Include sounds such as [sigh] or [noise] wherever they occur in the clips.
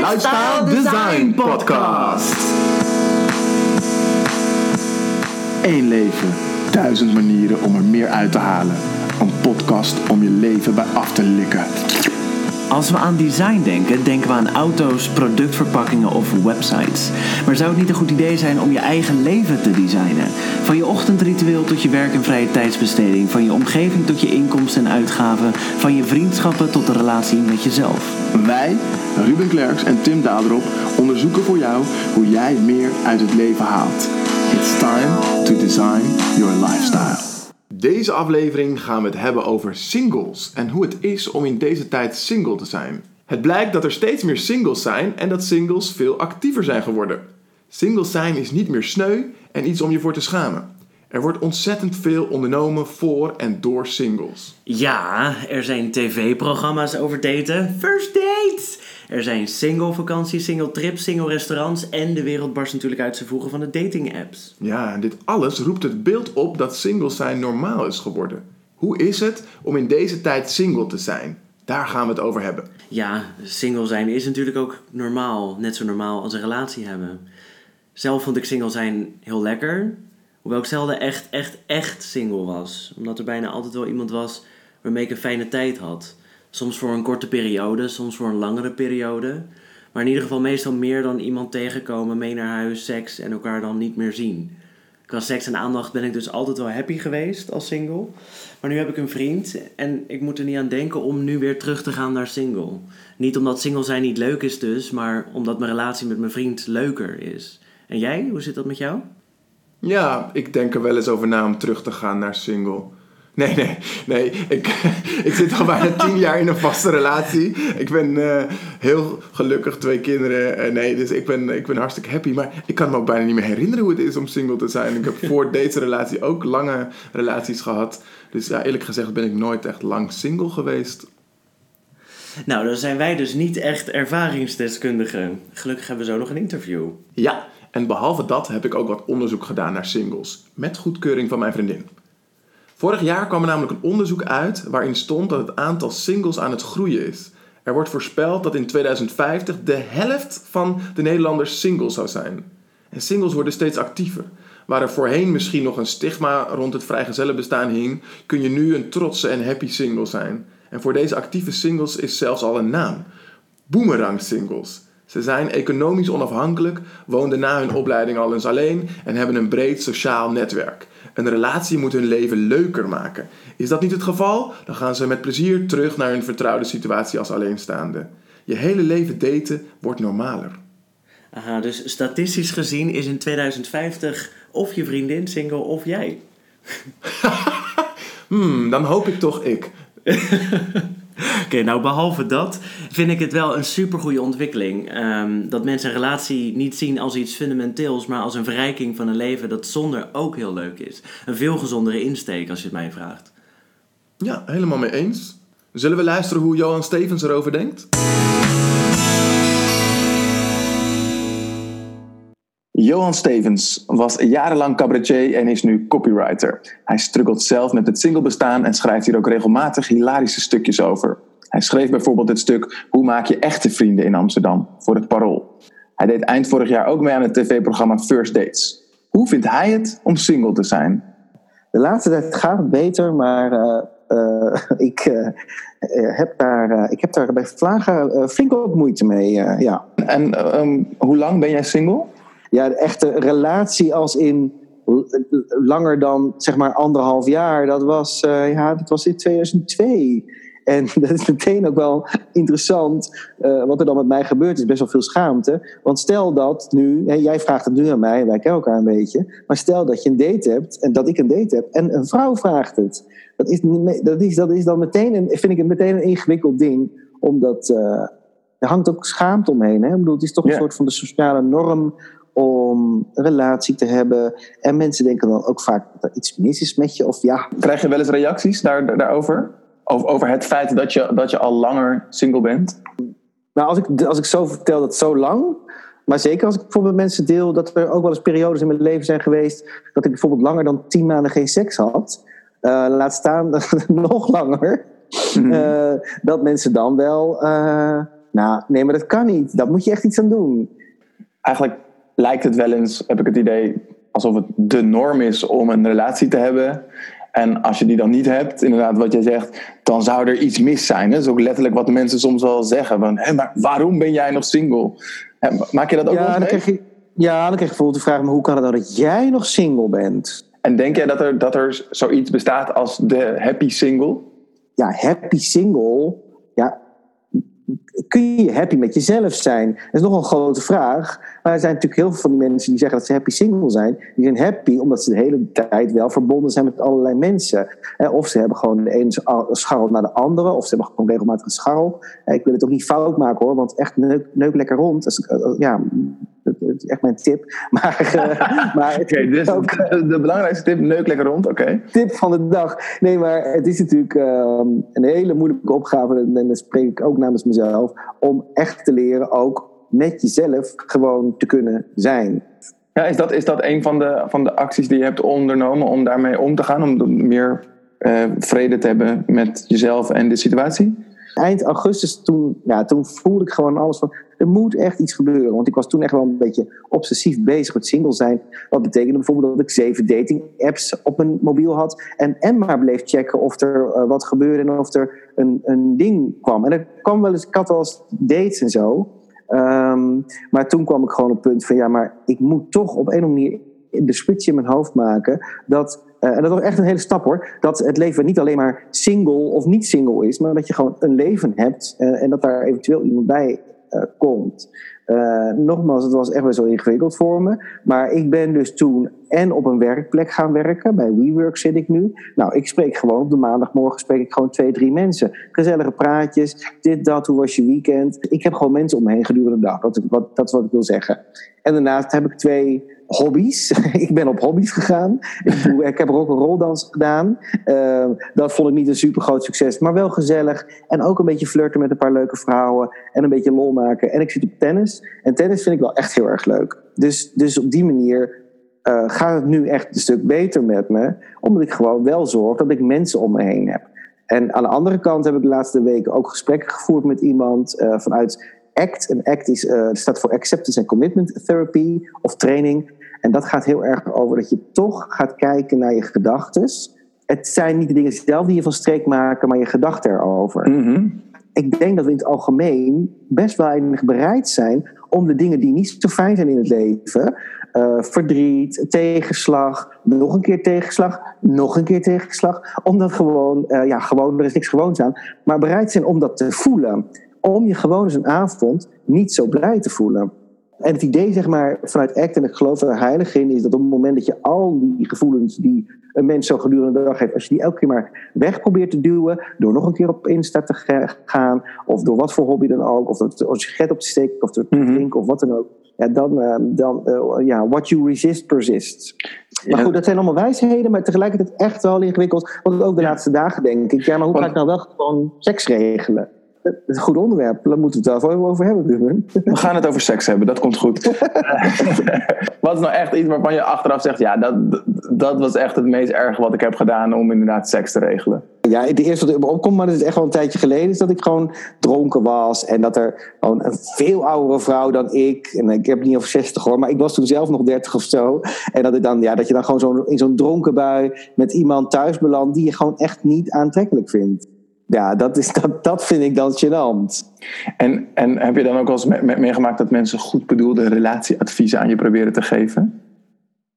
Lifestyle Design Podcast. Eén leven, duizend manieren om er meer uit te halen. Een podcast om je leven bij af te likken. Als we aan design denken, denken we aan auto's, productverpakkingen of websites. Maar zou het niet een goed idee zijn om je eigen leven te designen? Van je ochtendritueel tot je werk en vrije tijdsbesteding, van je omgeving tot je inkomsten en uitgaven, van je vriendschappen tot de relatie met jezelf. Wij, Ruben Klerks en Tim Daderop, onderzoeken voor jou hoe jij meer uit het leven haalt. It's time to design your lifestyle. Deze aflevering gaan we het hebben over singles en hoe het is om in deze tijd single te zijn. Het blijkt dat er steeds meer singles zijn en dat singles veel actiever zijn geworden. Singles zijn is niet meer sneu en iets om je voor te schamen. Er wordt ontzettend veel ondernomen voor en door singles. Ja, er zijn tv-programma's over daten. First dates! Er zijn single vakanties, single trips, single restaurants en de wereld barst natuurlijk uit zijn voegen van de dating apps. Ja, en dit alles roept het beeld op dat single zijn normaal is geworden. Hoe is het om in deze tijd single te zijn? Daar gaan we het over hebben. Ja, single zijn is natuurlijk ook normaal. Net zo normaal als een relatie hebben. Zelf vond ik single zijn heel lekker. Hoewel ik zelden echt, echt, echt single was. Omdat er bijna altijd wel iemand was waarmee ik een fijne tijd had. Soms voor een korte periode, soms voor een langere periode. Maar in ieder geval meestal meer dan iemand tegenkomen, mee naar huis, seks en elkaar dan niet meer zien. Qua seks en aandacht ben ik dus altijd wel happy geweest als single. Maar nu heb ik een vriend en ik moet er niet aan denken om nu weer terug te gaan naar single. Niet omdat single zijn niet leuk is dus, maar omdat mijn relatie met mijn vriend leuker is. En jij, hoe zit dat met jou? Ja, ik denk er wel eens over na om terug te gaan naar single. Nee, nee, nee. Ik, [laughs] ik zit al bijna [laughs] tien jaar in een vaste relatie. Ik ben uh, heel gelukkig, twee kinderen. Uh, nee, dus ik ben, ik ben hartstikke happy. Maar ik kan me ook bijna niet meer herinneren hoe het is om single te zijn. Ik heb [laughs] voor deze relatie ook lange relaties gehad. Dus ja, eerlijk gezegd ben ik nooit echt lang single geweest. Nou, dan zijn wij dus niet echt ervaringsdeskundigen. Gelukkig hebben we zo nog een interview. Ja, en behalve dat heb ik ook wat onderzoek gedaan naar singles. Met goedkeuring van mijn vriendin. Vorig jaar kwam er namelijk een onderzoek uit waarin stond dat het aantal singles aan het groeien is. Er wordt voorspeld dat in 2050 de helft van de Nederlanders single zou zijn. En singles worden steeds actiever. Waar er voorheen misschien nog een stigma rond het vrijgezellenbestaan hing, kun je nu een trotse en happy single zijn. En voor deze actieve singles is zelfs al een naam: boomerang singles. Ze zijn economisch onafhankelijk, woonden na hun opleiding al eens alleen en hebben een breed sociaal netwerk. Een relatie moet hun leven leuker maken. Is dat niet het geval? Dan gaan ze met plezier terug naar hun vertrouwde situatie als alleenstaande. Je hele leven daten wordt normaler. Aha, dus statistisch gezien is in 2050 of je vriendin single of jij. [laughs] hmm, dan hoop ik toch ik. [laughs] Oké, nou behalve dat vind ik het wel een supergoeie ontwikkeling. Ehm, dat mensen een relatie niet zien als iets fundamenteels, maar als een verrijking van een leven dat zonder ook heel leuk is. Een veel gezondere insteek als je het mij vraagt. Ja, helemaal mee eens. Zullen we luisteren hoe Johan Stevens erover denkt? Johan Stevens was jarenlang cabaretier en is nu copywriter. Hij struggelt zelf met het singlebestaan en schrijft hier ook regelmatig hilarische stukjes over. Hij schreef bijvoorbeeld het stuk Hoe maak je echte vrienden in Amsterdam voor het Parool. Hij deed eind vorig jaar ook mee aan het tv-programma First Dates. Hoe vindt hij het om single te zijn? De laatste tijd gaat het beter, maar uh, uh, [laughs] ik, uh, heb daar, ik heb daar bij Vlagen flink ook moeite mee. ja. En um, hoe lang ben jij single? Ja, de echte relatie als in langer dan zeg maar anderhalf jaar, dat was, ja, dat was in 2002. En [laughs] dat is meteen ook wel interessant uh, wat er dan met mij gebeurt. is best wel veel schaamte. Want stel dat nu, hè, jij vraagt het nu aan mij, wij kennen elkaar een beetje. Maar stel dat je een date hebt en dat ik een date heb en een vrouw vraagt het. Dat is, dat is, dat is dan meteen, een, vind ik meteen een ingewikkeld ding. Omdat uh, er hangt ook schaamte omheen. Hè? Ik bedoel, het is toch een soort van de sociale norm om een relatie te hebben. En mensen denken dan ook vaak dat er iets mis is met je. Of ja. Krijg je wel eens reacties daar, daarover? Over, over het feit dat je, dat je al langer single bent? Nou, als ik, als ik zo vertel dat zo lang. Maar zeker als ik bijvoorbeeld met mensen deel dat er ook wel eens periodes in mijn leven zijn geweest. dat ik bijvoorbeeld langer dan tien maanden geen seks had. Uh, laat staan [laughs] nog langer. Eh, dat mensen dan wel, uh, nou, nee, maar dat kan niet. Dat moet je echt iets aan doen. Eigenlijk lijkt het wel eens, heb ik het idee, alsof het de norm is om een relatie te hebben. En als je die dan niet hebt, inderdaad wat jij zegt, dan zou er iets mis zijn. Dat is ook letterlijk wat mensen soms wel zeggen. Van, Hé, maar waarom ben jij nog single? Maak je dat ook ja, wel dan krijg je, Ja, dan krijg je bijvoorbeeld de vraag, maar hoe kan het nou dat jij nog single bent? En denk jij dat er, dat er zoiets bestaat als de happy single? Ja, happy single. Ja, kun je happy met jezelf zijn? Dat is nog een grote vraag. Maar er zijn natuurlijk heel veel van die mensen die zeggen dat ze happy single zijn. Die zijn happy omdat ze de hele tijd wel verbonden zijn met allerlei mensen. Of ze hebben gewoon de ene scharrel naar de andere. Of ze hebben gewoon regelmatig een scharrel. Ik wil het ook niet fout maken hoor. Want echt neuk, neuk lekker rond. Eh, ja, dat is echt mijn tip. [laughs] Maar, uh, [laughs] maar okay, dus ook, de belangrijkste tip, neuk lekker rond, oké. Tip van de dag. Nee, maar het is natuurlijk uh, een hele moeilijke opgave. En dan spreek ik ook namens mezelf. Om echt te leren ook met jezelf gewoon te kunnen zijn. Ja, is dat, is dat een van de, van de acties die je hebt ondernomen om daarmee om te gaan? Om meer uh, vrede te hebben met jezelf en de situatie? Eind augustus, toen, ja, toen voelde ik gewoon alles van... er moet echt iets gebeuren. Want ik was toen echt wel een beetje obsessief bezig met single zijn. Wat betekende bijvoorbeeld dat ik zeven dating apps op mijn mobiel had... en, en maar bleef checken of er uh, wat gebeurde en of er een, een ding kwam. En er kwam wel eens, ik had wel eens dates en zo... Um, maar toen kwam ik gewoon op het punt van ja, maar ik moet toch op een of andere manier de switch in mijn hoofd maken. Dat, uh, en dat was echt een hele stap hoor. Dat het leven niet alleen maar single of niet single is, maar dat je gewoon een leven hebt uh, en dat daar eventueel iemand bij uh, komt. Uh, nogmaals, het was echt wel zo ingewikkeld voor me. Maar ik ben dus toen en op een werkplek gaan werken. Bij WeWork zit ik nu. Nou, ik spreek gewoon op de maandagmorgen spreek ik gewoon twee, drie mensen. Gezellige praatjes, dit, dat, hoe was je weekend? Ik heb gewoon mensen om me heen gedurende de dag. Wat, dat is wat ik wil zeggen. En daarnaast heb ik twee hobby's. [laughs] ik ben op hobby's gegaan. Ik, [laughs] doe, ik heb ook een roldans gedaan. Uh, dat vond ik niet een super groot succes, maar wel gezellig. En ook een beetje flirten met een paar leuke vrouwen. En een beetje lol maken. En ik zit op tennis. En tennis vind ik wel echt heel erg leuk. Dus, dus op die manier uh, gaat het nu echt een stuk beter met me. Omdat ik gewoon wel zorg dat ik mensen om me heen heb. En aan de andere kant heb ik de laatste weken ook gesprekken gevoerd met iemand uh, vanuit ACT. En ACT is, uh, staat voor Acceptance and Commitment Therapy of training. En dat gaat heel erg over dat je toch gaat kijken naar je gedachten. Het zijn niet de dingen zelf die je van streek maken, maar je gedachten erover. Mm-hmm. Ik denk dat we in het algemeen best wel weinig bereid zijn om de dingen die niet zo fijn zijn in het leven, uh, verdriet, tegenslag, nog een keer tegenslag, nog een keer tegenslag, om dat gewoon, uh, ja, gewoon, er is niks gewoons aan, maar bereid zijn om dat te voelen. Om je gewoon eens een avond niet zo blij te voelen. En het idee, zeg maar, vanuit ACT, en ik geloof er heilig in, is dat op het moment dat je al die gevoelens die een mens zo gedurende de dag heeft, als je die elke keer maar weg probeert te duwen, door nog een keer op Insta te gaan, of door wat voor hobby dan ook, of door een sigaret op te steken, of te drinken, mm-hmm. of wat dan ook, ja, dan, uh, dan uh, ja, what you resist persists. Maar goed, dat zijn allemaal wijsheden, maar tegelijkertijd echt wel ingewikkeld. Want ook de laatste dagen denk ik, ja, maar hoe ga ik nou wel gewoon seks regelen? Een goed onderwerp. Daar moeten we het wel over hebben, Ruben. We gaan het over seks hebben, dat komt goed. [laughs] [laughs] wat is nou echt iets waarvan je achteraf zegt... ja, dat, dat was echt het meest erge wat ik heb gedaan... om inderdaad seks te regelen? Ja, de eerste wat er opkomt, maar dat is echt wel een tijdje geleden... is dat ik gewoon dronken was. En dat er gewoon een veel oudere vrouw dan ik... en ik heb het niet over 60 hoor... maar ik was toen zelf nog 30 of zo. En dat, ik dan, ja, dat je dan gewoon zo in zo'n dronken bui... met iemand thuis belandt... die je gewoon echt niet aantrekkelijk vindt ja, dat, is, dat, dat vind ik dan gênant. En, en heb je dan ook wel eens me, me, meegemaakt dat mensen goed bedoelde relatieadviezen aan je proberen te geven?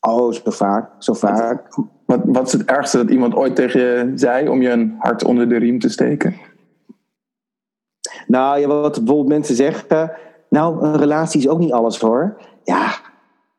Oh, zo vaak. Zo vaak. Wat, wat, wat is het ergste dat iemand ooit tegen je zei om je een hart onder de riem te steken? Nou, ja, wat bijvoorbeeld mensen zeggen. Nou, een relatie is ook niet alles hoor. Ja,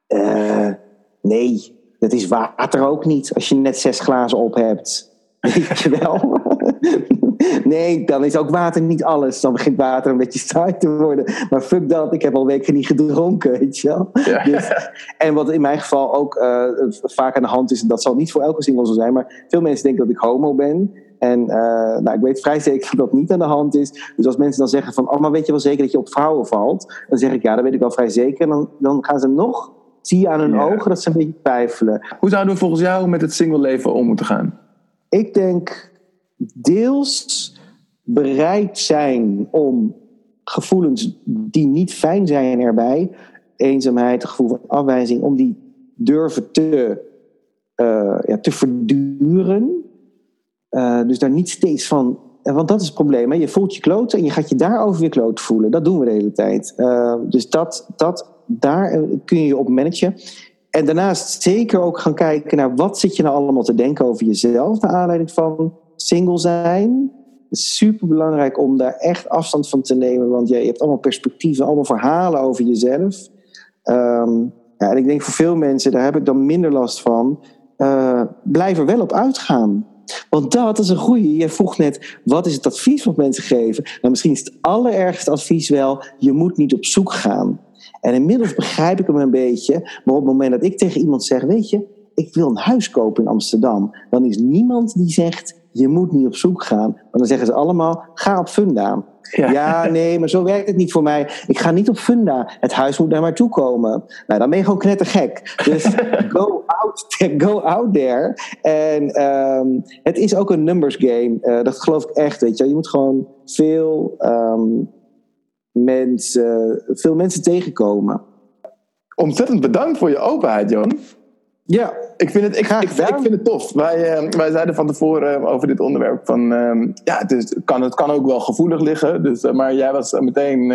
uh, nee, dat is water ook niet als je net zes glazen op hebt. [laughs] Weet je wel? [laughs] Nee, dan is ook water niet alles. Dan begint water een beetje saai te worden. Maar fuck dat, ik heb al weken niet gedronken, weet je wel. Ja. Dus, en wat in mijn geval ook uh, vaak aan de hand is, en dat zal niet voor elke single zo zijn, maar veel mensen denken dat ik homo ben. En uh, nou, ik weet vrij zeker dat dat niet aan de hand is. Dus als mensen dan zeggen van, oh, maar weet je wel zeker dat je op vrouwen valt? Dan zeg ik, ja, dat weet ik wel vrij zeker. En dan, dan gaan ze nog, zie je aan hun ja. ogen dat ze een beetje twijfelen. Hoe zouden we volgens jou met het single leven om moeten gaan? Ik denk deels bereid zijn om gevoelens die niet fijn zijn erbij, eenzaamheid, gevoel van afwijzing, om die durven te, uh, ja, te verduren. Uh, dus daar niet steeds van. Want dat is het probleem. Hè? Je voelt je kloot en je gaat je daarover weer kloot voelen. Dat doen we de hele tijd. Dus dat, dat, daar kun je je op managen. En daarnaast zeker ook gaan kijken naar wat zit je nou allemaal te denken over jezelf. Naar aanleiding van single zijn. Super belangrijk om daar echt afstand van te nemen. Want je, hebt allemaal perspectieven, allemaal verhalen over jezelf. Um, ja, en ik denk voor veel mensen, daar heb ik dan minder last van. Uh, blijf er wel op uitgaan. Want dat is een goede. Je vroeg net, wat is het advies wat mensen geven? Nou, misschien is het allerergste advies wel, je moet niet op zoek gaan. En inmiddels begrijp ik hem een beetje. Maar op het moment dat ik tegen iemand zeg, weet je, ik wil een huis kopen in Amsterdam. Dan is niemand die zegt, je moet niet op zoek gaan. Maar dan zeggen ze allemaal, ga op Funda. Ja. ja. nee, maar zo werkt het niet voor mij. Ik ga niet op Funda. Het huis moet naar mij toe komen. Nou, dan ben je gewoon knettergek. Dus [laughs] go, out, [laughs] go out there. En um, het is ook een numbers game. Uh, dat geloof ik echt, weet je. Je moet gewoon veel, um, mensen, veel mensen tegenkomen. Ontzettend bedankt voor je openheid, Jon. Ja, ik vind het, ik, ik, ik, vind het tof. Wij, uh, wij zeiden van tevoren over dit onderwerp van uh, ja, het, is, kan, het kan ook wel gevoelig liggen. Dus, uh, maar jij was meteen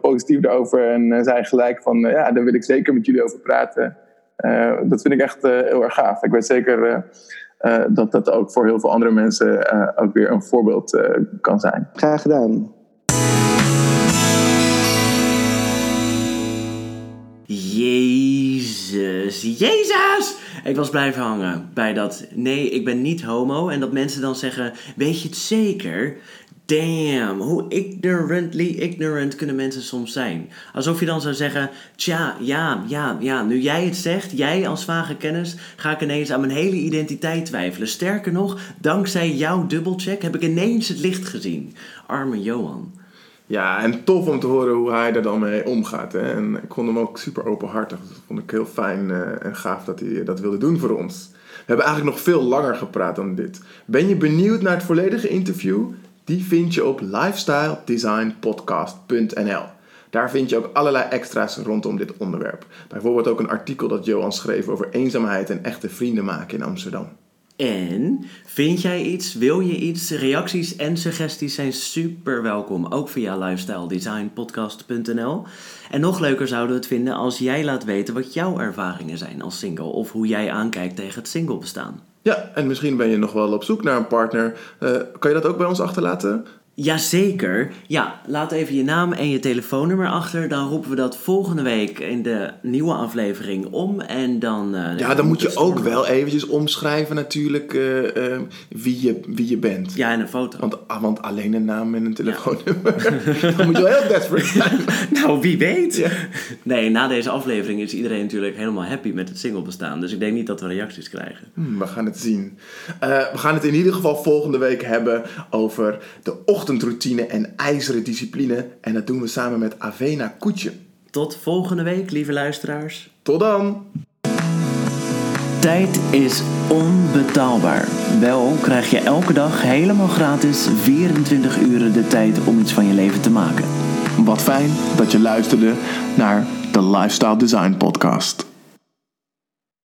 positief daarover en zei gelijk van ja, daar wil ik zeker met jullie over praten. dat vind ik echt heel erg gaaf. Ik weet zeker dat dat ook voor heel veel andere mensen ook weer een voorbeeld kan zijn. Graag gedaan. Jezus, Jezus! Ik was blijven hangen bij dat nee, ik ben niet homo. En dat mensen dan zeggen, weet je het zeker? Damn, hoe ignorantly ignorant kunnen mensen soms zijn. Alsof je dan zou zeggen, tja, ja, ja, ja, nu jij het zegt, jij als vage kennis, ga ik ineens aan mijn hele identiteit twijfelen. Sterker nog, dankzij jouw dubbelcheck heb ik ineens het licht gezien. Arme Johan. Ja, en tof om te horen hoe hij er dan mee omgaat. Hè? En ik vond hem ook super openhartig. Dat vond ik heel fijn uh, en gaaf dat hij dat wilde doen voor ons. We hebben eigenlijk nog veel langer gepraat dan dit. Ben je benieuwd naar het volledige interview? Die vind je op lifestyledesignpodcast.nl. Daar vind je ook allerlei extra's rondom dit onderwerp. Bijvoorbeeld ook een artikel dat Johan schreef over eenzaamheid en echte vrienden maken in Amsterdam. En vind jij iets, wil je iets? Reacties en suggesties zijn super welkom, ook via lifestyledesignpodcast.nl. En nog leuker zouden we het vinden als jij laat weten wat jouw ervaringen zijn als single of hoe jij aankijkt tegen het single bestaan. Ja, en misschien ben je nog wel op zoek naar een partner. Uh, kan je dat ook bij ons achterlaten? Jazeker. Ja, laat even je naam en je telefoonnummer achter. Dan roepen we dat volgende week in de nieuwe aflevering om. En dan. Uh, ja, dan moet je ook wel eventjes omschrijven, natuurlijk, uh, uh, wie, je, wie je bent. Ja, en een foto. Want, ah, want alleen een naam en een telefoonnummer. Ja. [laughs] [laughs] dan moet je wel heel desperate zijn. [laughs] nou, wie weet. Ja. Nee, na deze aflevering is iedereen natuurlijk helemaal happy met het single bestaan. Dus ik denk niet dat we reacties krijgen. Hmm, we gaan het zien. we gaan het in ieder geval volgende week hebben over de ochtend ochtendroutine en ijzeren discipline. En dat doen we samen met Avena Koetje. Tot volgende week, lieve luisteraars. Tot dan! Tijd is onbetaalbaar. Wel krijg je elke dag helemaal gratis 24 uur de tijd om iets van je leven te maken. Wat fijn dat je luisterde naar de Lifestyle Design Podcast.